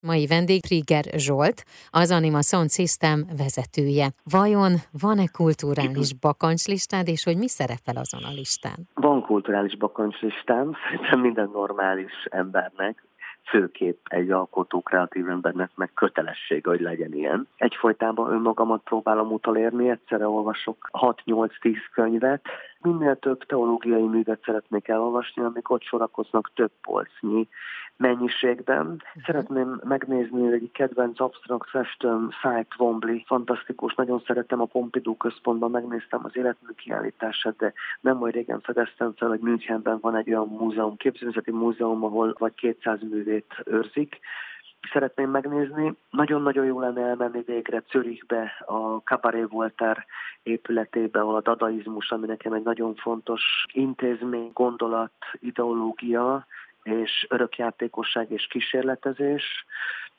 Mai vendég Krieger Zsolt, az Anima Sound System vezetője. Vajon van-e kulturális bakancslistád, és hogy mi szerepel azon a listán? Van kulturális bakancslistám, szerintem minden normális embernek, főképp egy alkotó kreatív embernek meg kötelessége, hogy legyen ilyen. Egyfolytában önmagamat próbálom utolérni, egyszerre olvasok 6-8-10 könyvet, minél több teológiai művet szeretnék elolvasni, amik ott sorakoznak több polcnyi mennyiségben. Uh-huh. Szeretném megnézni egy kedvenc absztrakt festőm, Cy Twombly, fantasztikus, nagyon szeretem a Pompidou központban, megnéztem az életmű kiállítását, de nem olyan régen fedeztem fel, hogy Münchenben van egy olyan múzeum, képzőművészeti múzeum, ahol vagy 200 művét őrzik, szeretném megnézni. Nagyon-nagyon jó lenne elmenni végre Zürichbe, a Cabaret Voltaire épületébe, ahol a dadaizmus, ami nekem egy nagyon fontos intézmény, gondolat, ideológia, és örökjátékosság és kísérletezés.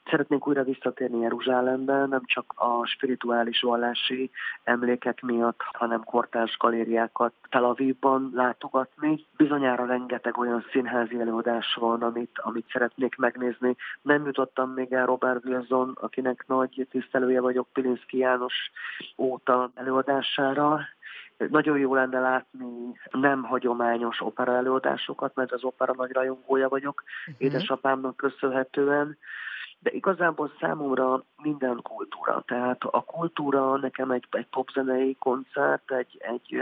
Szeretnénk újra visszatérni Jeruzsálembe, nem csak a spirituális vallási emlékek miatt, hanem kortárs galériákat Tel Avivban látogatni. Bizonyára rengeteg olyan színházi előadás van, amit, amit szeretnék megnézni. Nem jutottam még el Robert Wilson, akinek nagy tisztelője vagyok Pilinszki János óta előadására, nagyon jó lenne látni nem hagyományos opera előadásokat, mert az opera nagy rajongója vagyok, uh-huh. édesapámnak köszönhetően, de igazából számomra minden kultúra. Tehát a kultúra nekem egy, egy popzenei koncert, egy, egy,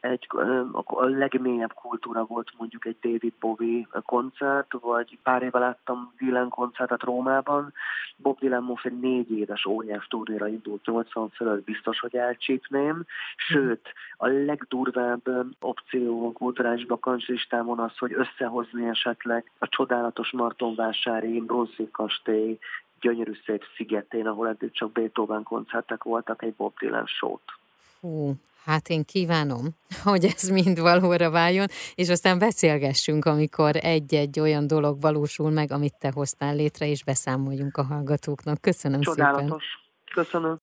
egy a legmélyebb kultúra volt mondjuk egy David Bowie koncert, vagy pár éve láttam Dylan koncertet Rómában. Bob Dylan most egy négy éves óriás turnéra indult 80 fölött, biztos, hogy elcsípném. Sőt, a legdurvább opció a kulturális bakancslistámon az, hogy összehozni esetleg a csodálatos Martonvásári Brunswick kastély gyönyörű szép szigetén, ahol eddig csak Beethoven koncertek voltak, egy Bob Dylan show-t. Hú, hát én kívánom, hogy ez mind valóra váljon, és aztán beszélgessünk, amikor egy-egy olyan dolog valósul meg, amit te hoztál létre, és beszámoljunk a hallgatóknak. Köszönöm Csodálatos. szépen. Köszönöm.